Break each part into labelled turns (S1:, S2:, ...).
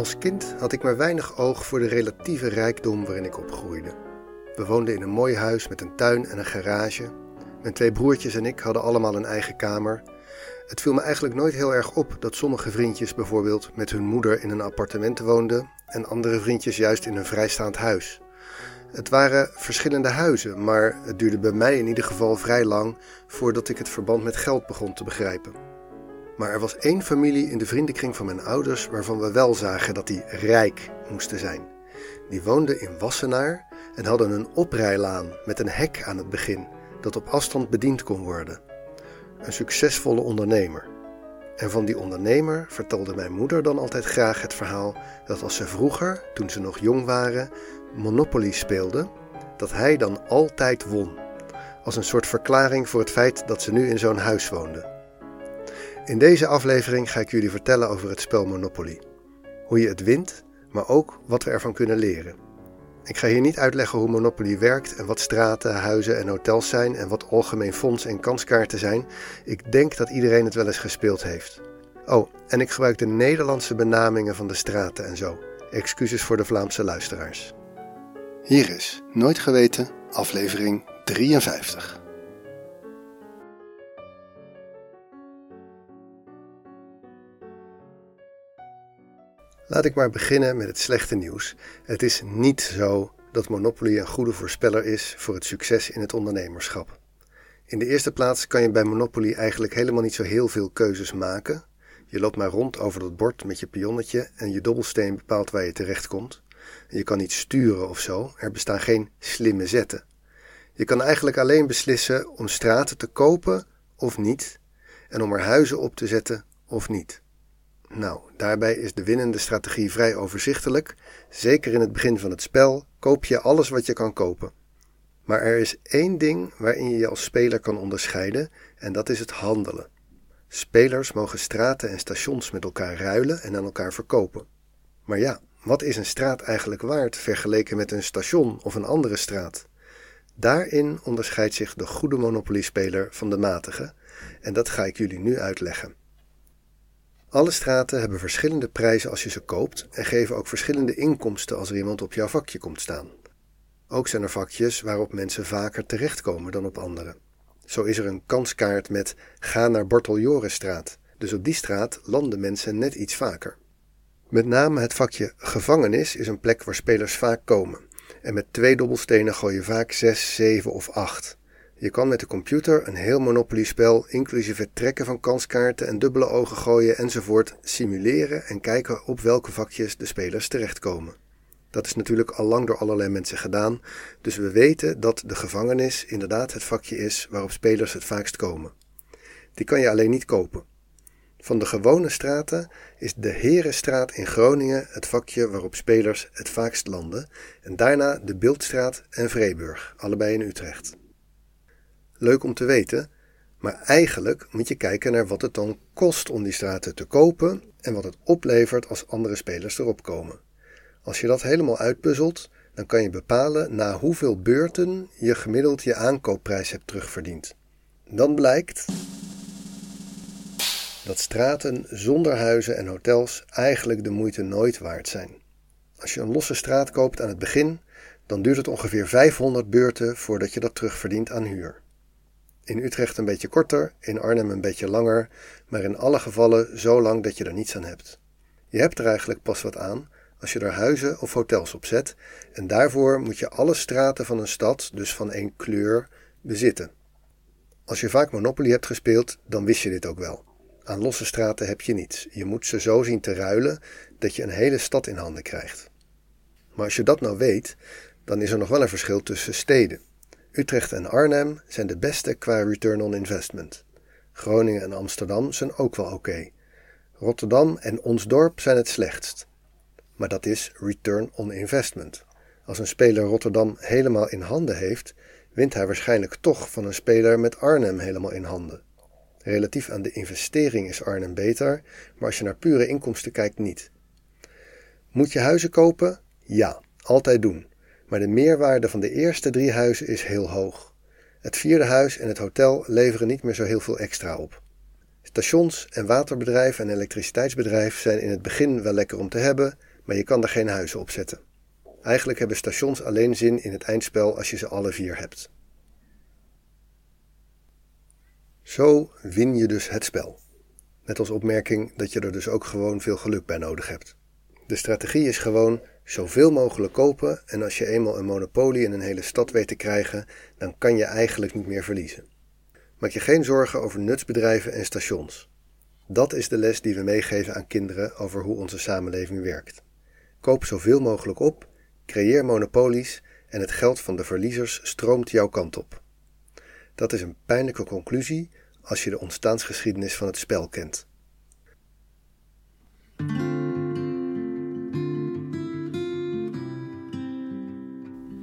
S1: Als kind had ik maar weinig oog voor de relatieve rijkdom waarin ik opgroeide. We woonden in een mooi huis met een tuin en een garage. Mijn twee broertjes en ik hadden allemaal een eigen kamer. Het viel me eigenlijk nooit heel erg op dat sommige vriendjes bijvoorbeeld met hun moeder in een appartement woonden en andere vriendjes juist in een vrijstaand huis. Het waren verschillende huizen, maar het duurde bij mij in ieder geval vrij lang voordat ik het verband met geld begon te begrijpen. Maar er was één familie in de vriendenkring van mijn ouders waarvan we wel zagen dat die rijk moesten zijn. Die woonden in Wassenaar en hadden een oprijlaan met een hek aan het begin dat op afstand bediend kon worden. Een succesvolle ondernemer. En van die ondernemer vertelde mijn moeder dan altijd graag het verhaal dat als ze vroeger, toen ze nog jong waren, Monopoly speelden, dat hij dan altijd won. Als een soort verklaring voor het feit dat ze nu in zo'n huis woonden. In deze aflevering ga ik jullie vertellen over het spel Monopoly. Hoe je het wint, maar ook wat we ervan kunnen leren. Ik ga hier niet uitleggen hoe Monopoly werkt en wat straten, huizen en hotels zijn en wat algemeen fonds en kanskaarten zijn. Ik denk dat iedereen het wel eens gespeeld heeft. Oh, en ik gebruik de Nederlandse benamingen van de straten en zo. Excuses voor de Vlaamse luisteraars. Hier is Nooit Geweten, aflevering 53. Laat ik maar beginnen met het slechte nieuws. Het is niet zo dat Monopoly een goede voorspeller is voor het succes in het ondernemerschap. In de eerste plaats kan je bij Monopoly eigenlijk helemaal niet zo heel veel keuzes maken. Je loopt maar rond over dat bord met je pionnetje en je dobbelsteen bepaalt waar je terechtkomt. Je kan niet sturen of zo, er bestaan geen slimme zetten. Je kan eigenlijk alleen beslissen om straten te kopen of niet en om er huizen op te zetten of niet. Nou, daarbij is de winnende strategie vrij overzichtelijk. Zeker in het begin van het spel koop je alles wat je kan kopen. Maar er is één ding waarin je je als speler kan onderscheiden, en dat is het handelen. Spelers mogen straten en stations met elkaar ruilen en aan elkaar verkopen. Maar ja, wat is een straat eigenlijk waard vergeleken met een station of een andere straat? Daarin onderscheidt zich de goede Monopoly-speler van de matige, en dat ga ik jullie nu uitleggen. Alle straten hebben verschillende prijzen als je ze koopt en geven ook verschillende inkomsten als er iemand op jouw vakje komt staan. Ook zijn er vakjes waarop mensen vaker terechtkomen dan op andere. Zo is er een kanskaart met ga naar Borteljorenstraat, dus op die straat landen mensen net iets vaker. Met name het vakje gevangenis is een plek waar spelers vaak komen. En met twee dobbelstenen gooi je vaak 6, 7 of 8. Je kan met de computer een heel Monopoly-spel, inclusief het trekken van kanskaarten en dubbele ogen gooien enzovoort, simuleren en kijken op welke vakjes de spelers terechtkomen. Dat is natuurlijk al lang door allerlei mensen gedaan, dus we weten dat de gevangenis inderdaad het vakje is waarop spelers het vaakst komen. Die kan je alleen niet kopen. Van de gewone straten is de Herenstraat in Groningen het vakje waarop spelers het vaakst landen, en daarna de Beeldstraat en Vreeburg, allebei in Utrecht. Leuk om te weten, maar eigenlijk moet je kijken naar wat het dan kost om die straten te kopen en wat het oplevert als andere spelers erop komen. Als je dat helemaal uitpuzzelt, dan kan je bepalen na hoeveel beurten je gemiddeld je aankoopprijs hebt terugverdiend. Dan blijkt dat straten zonder huizen en hotels eigenlijk de moeite nooit waard zijn. Als je een losse straat koopt aan het begin, dan duurt het ongeveer 500 beurten voordat je dat terugverdient aan huur. In Utrecht een beetje korter, in Arnhem een beetje langer, maar in alle gevallen zo lang dat je er niets aan hebt. Je hebt er eigenlijk pas wat aan als je er huizen of hotels op zet, en daarvoor moet je alle straten van een stad, dus van één kleur, bezitten. Als je vaak Monopoly hebt gespeeld, dan wist je dit ook wel. Aan losse straten heb je niets. Je moet ze zo zien te ruilen dat je een hele stad in handen krijgt. Maar als je dat nou weet, dan is er nog wel een verschil tussen steden. Utrecht en Arnhem zijn de beste qua return on investment. Groningen en Amsterdam zijn ook wel oké. Rotterdam en ons dorp zijn het slechtst. Maar dat is return on investment. Als een speler Rotterdam helemaal in handen heeft, wint hij waarschijnlijk toch van een speler met Arnhem helemaal in handen. Relatief aan de investering is Arnhem beter, maar als je naar pure inkomsten kijkt, niet. Moet je huizen kopen? Ja, altijd doen maar de meerwaarde van de eerste drie huizen is heel hoog. Het vierde huis en het hotel leveren niet meer zo heel veel extra op. Stations en waterbedrijf en elektriciteitsbedrijf zijn in het begin wel lekker om te hebben, maar je kan er geen huizen op zetten. Eigenlijk hebben stations alleen zin in het eindspel als je ze alle vier hebt. Zo win je dus het spel. Met als opmerking dat je er dus ook gewoon veel geluk bij nodig hebt. De strategie is gewoon zoveel mogelijk kopen en als je eenmaal een monopolie in een hele stad weet te krijgen, dan kan je eigenlijk niet meer verliezen. Maak je geen zorgen over nutsbedrijven en stations. Dat is de les die we meegeven aan kinderen over hoe onze samenleving werkt. Koop zoveel mogelijk op, creëer monopolies en het geld van de verliezers stroomt jouw kant op. Dat is een pijnlijke conclusie als je de ontstaansgeschiedenis van het spel kent.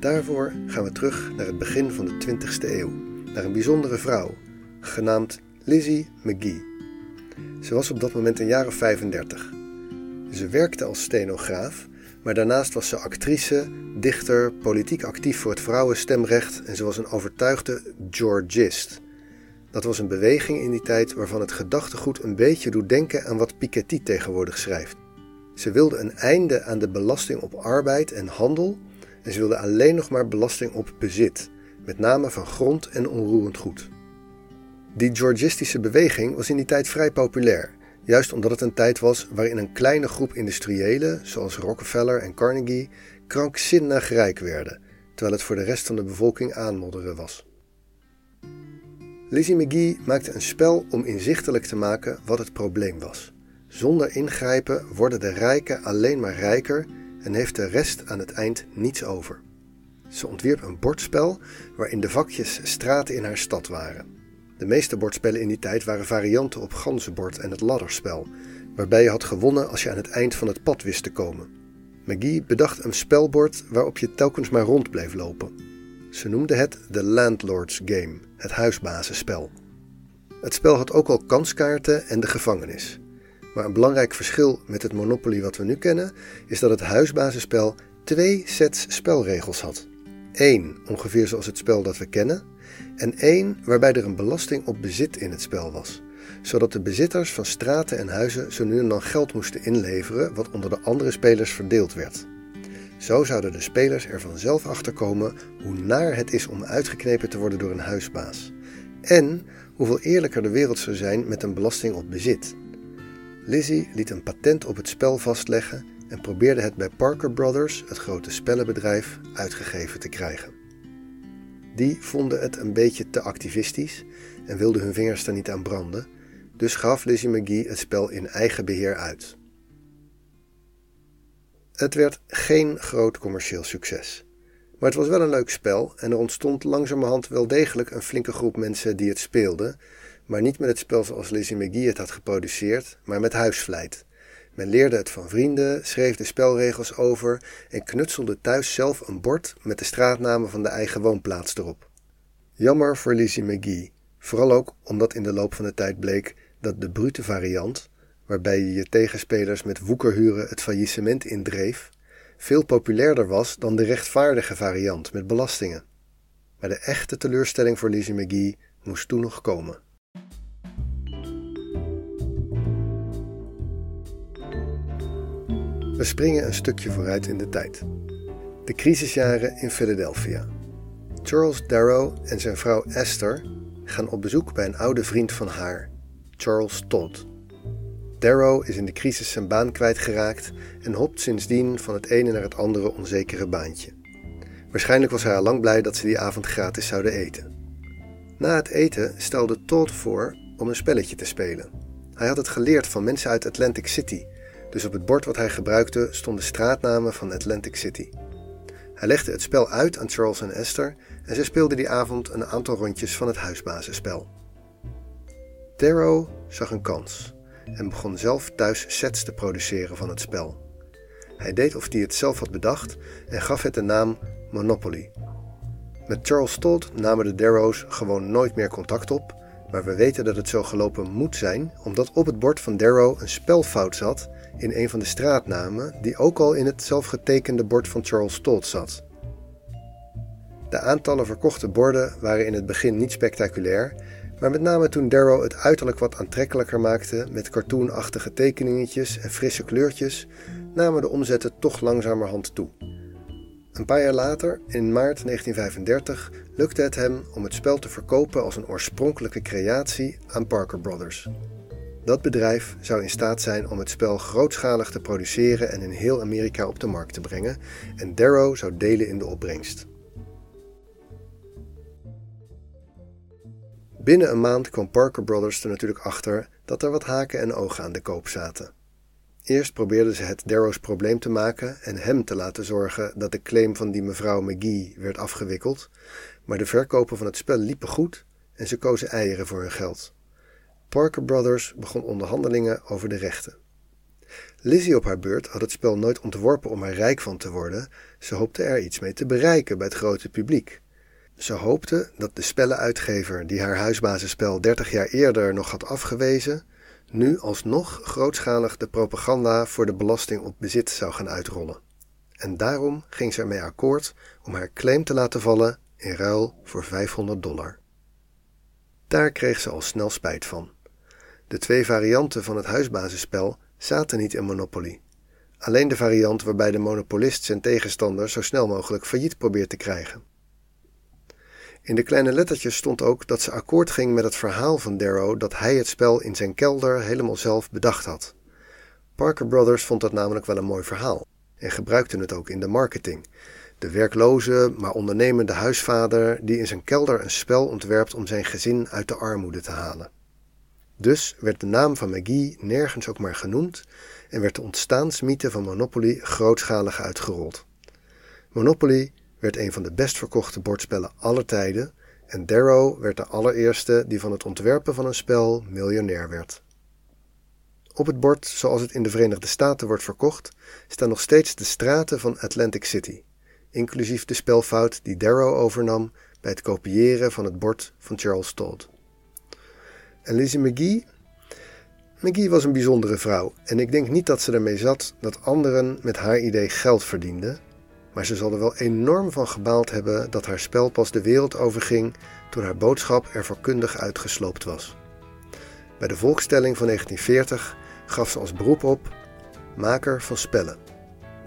S1: Daarvoor gaan we terug naar het begin van de 20e eeuw, naar een bijzondere vrouw, genaamd Lizzie McGee. Ze was op dat moment een jaar of 35. Ze werkte als stenograaf, maar daarnaast was ze actrice, dichter, politiek actief voor het vrouwenstemrecht en ze was een overtuigde Georgist. Dat was een beweging in die tijd waarvan het gedachtegoed een beetje doet denken aan wat Piketty tegenwoordig schrijft. Ze wilde een einde aan de belasting op arbeid en handel en ze wilde alleen nog maar belasting op bezit, met name van grond en onroerend goed. Die Georgistische beweging was in die tijd vrij populair, juist omdat het een tijd was waarin een kleine groep industriëlen, zoals Rockefeller en Carnegie, krankzinnig rijk werden, terwijl het voor de rest van de bevolking aanmodderen was. Lizzie McGee maakte een spel om inzichtelijk te maken wat het probleem was. Zonder ingrijpen worden de rijken alleen maar rijker en heeft de rest aan het eind niets over. Ze ontwierp een bordspel waarin de vakjes straten in haar stad waren. De meeste bordspellen in die tijd waren varianten op ganzenbord en het ladderspel, waarbij je had gewonnen als je aan het eind van het pad wist te komen. McGee bedacht een spelbord waarop je telkens maar rond bleef lopen. Ze noemde het de Landlord's Game, het huisbazenspel. Het spel had ook al kanskaarten en de gevangenis. Maar een belangrijk verschil met het Monopoly wat we nu kennen, is dat het huisbazenspel twee sets spelregels had. Eén, ongeveer zoals het spel dat we kennen, en één waarbij er een belasting op bezit in het spel was, zodat de bezitters van straten en huizen zo nu en dan geld moesten inleveren wat onder de andere spelers verdeeld werd. Zo zouden de spelers er vanzelf achter komen hoe naar het is om uitgeknepen te worden door een huisbaas. En hoeveel eerlijker de wereld zou zijn met een belasting op bezit. Lizzie liet een patent op het spel vastleggen en probeerde het bij Parker Brothers, het grote spellenbedrijf, uitgegeven te krijgen. Die vonden het een beetje te activistisch en wilden hun vingers er niet aan branden, dus gaf Lizzie McGee het spel in eigen beheer uit. Het werd geen groot commercieel succes. Maar het was wel een leuk spel en er ontstond langzamerhand wel degelijk een flinke groep mensen die het speelden, maar niet met het spel zoals Lizzie McGee het had geproduceerd, maar met huisvlijt. Men leerde het van vrienden, schreef de spelregels over en knutselde thuis zelf een bord met de straatnamen van de eigen woonplaats erop. Jammer voor Lizzie McGee, vooral ook omdat in de loop van de tijd bleek dat de brute variant, waarbij je je tegenspelers met woekerhuren het faillissement indreef, veel populairder was dan de rechtvaardige variant met belastingen. Maar de echte teleurstelling voor Lizzie McGee moest toen nog komen. We springen een stukje vooruit in de tijd. De crisisjaren in Philadelphia. Charles Darrow en zijn vrouw Esther gaan op bezoek bij een oude vriend van haar, Charles Todd. Darrow is in de crisis zijn baan kwijtgeraakt en hopt sindsdien van het ene naar het andere onzekere baantje. Waarschijnlijk was hij al lang blij dat ze die avond gratis zouden eten. Na het eten stelde Todd voor om een spelletje te spelen. Hij had het geleerd van mensen uit Atlantic City dus op het bord wat hij gebruikte stonden straatnamen van Atlantic City. Hij legde het spel uit aan Charles en Esther en ze speelden die avond een aantal rondjes van het huisbazenspel. Darrow zag een kans en begon zelf thuis sets te produceren van het spel. Hij deed of hij het zelf had bedacht en gaf het de naam Monopoly. Met Charles Todd namen de Darrows gewoon nooit meer contact op, maar we weten dat het zo gelopen moet zijn omdat op het bord van Darrow een spelfout zat in een van de straatnamen die ook al in het zelfgetekende bord van Charles Todd zat. De aantallen verkochte borden waren in het begin niet spectaculair, Maar met name toen Darrow het uiterlijk wat aantrekkelijker maakte met cartoonachtige tekeningetjes en frisse kleurtjes, namen de omzetten toch langzamerhand toe. Een paar jaar later, in maart 1935, lukte het hem om het spel te verkopen als een oorspronkelijke creatie aan Parker Brothers. Dat bedrijf zou in staat zijn om het spel grootschalig te produceren en in heel Amerika op de markt te brengen, en Darrow zou delen in de opbrengst. Binnen een maand kwam Parker Brothers er natuurlijk achter dat er wat haken en ogen aan de koop zaten. Eerst probeerden ze het Darrow's probleem te maken en hem te laten zorgen dat de claim van die mevrouw McGee werd afgewikkeld, maar de verkopen van het spel liepen goed en ze kozen eieren voor hun geld. Parker Brothers begon onderhandelingen over de rechten. Lizzie op haar beurt had het spel nooit ontworpen om er rijk van te worden, ze hoopte er iets mee te bereiken bij het grote publiek. Ze hoopte dat de spellenuitgever die haar huisbazenspel 30 jaar eerder nog had afgewezen, nu alsnog grootschalig de propaganda voor de belasting op bezit zou gaan uitrollen. En daarom ging ze ermee akkoord om haar claim te laten vallen in ruil voor 500 dollar. Daar kreeg ze al snel spijt van. De twee varianten van het huisbazenspel zaten niet in Monopoly. Alleen de variant waarbij de monopolist zijn tegenstander zo snel mogelijk failliet probeert te krijgen. In de kleine lettertjes stond ook dat ze akkoord ging met het verhaal van Darrow dat hij het spel in zijn kelder helemaal zelf bedacht had. Parker Brothers vond dat namelijk wel een mooi verhaal en gebruikte het ook in de marketing. De werkloze, maar ondernemende huisvader die in zijn kelder een spel ontwerpt om zijn gezin uit de armoede te halen. Dus werd de naam van McGee nergens ook maar genoemd en werd de ontstaansmythe van Monopoly grootschalig uitgerold. Monopoly werd een van de best verkochte bordspellen aller tijden en Darrow werd de allereerste die van het ontwerpen van een spel miljonair werd. Op het bord, zoals het in de Verenigde Staten wordt verkocht, staan nog steeds de straten van Atlantic City, inclusief de spelfout die Darrow overnam bij het kopiëren van het bord van Charles Todd. En Lizzie McGee? McGee was een bijzondere vrouw en ik denk niet dat ze ermee zat dat anderen met haar idee geld verdienden, maar ze zal er wel enorm van gebaald hebben dat haar spel pas de wereld overging toen haar boodschap er vakkundig uitgesloopt was. Bij de volkstelling van 1940 gaf ze als beroep op maker van spellen.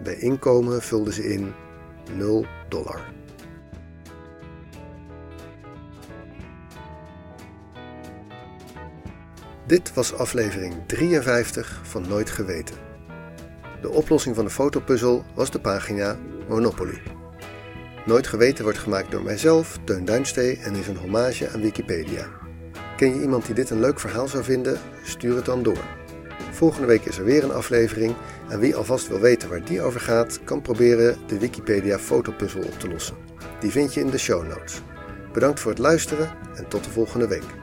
S1: Bij inkomen vulde ze in 0 dollar. Dit was aflevering 53 van Nooit Geweten. De oplossing van de fotopuzzel was de pagina Monopoly. Nooit Geweten wordt gemaakt door mijzelf, Teun Duinstee en is een hommage aan Wikipedia. Ken je iemand die dit een leuk verhaal zou vinden? Stuur het dan door. Volgende week is er weer een aflevering en wie alvast wil weten waar die over gaat, kan proberen de Wikipedia fotopuzzel op te lossen. Die vind je in de show notes. Bedankt voor het luisteren en tot de volgende week.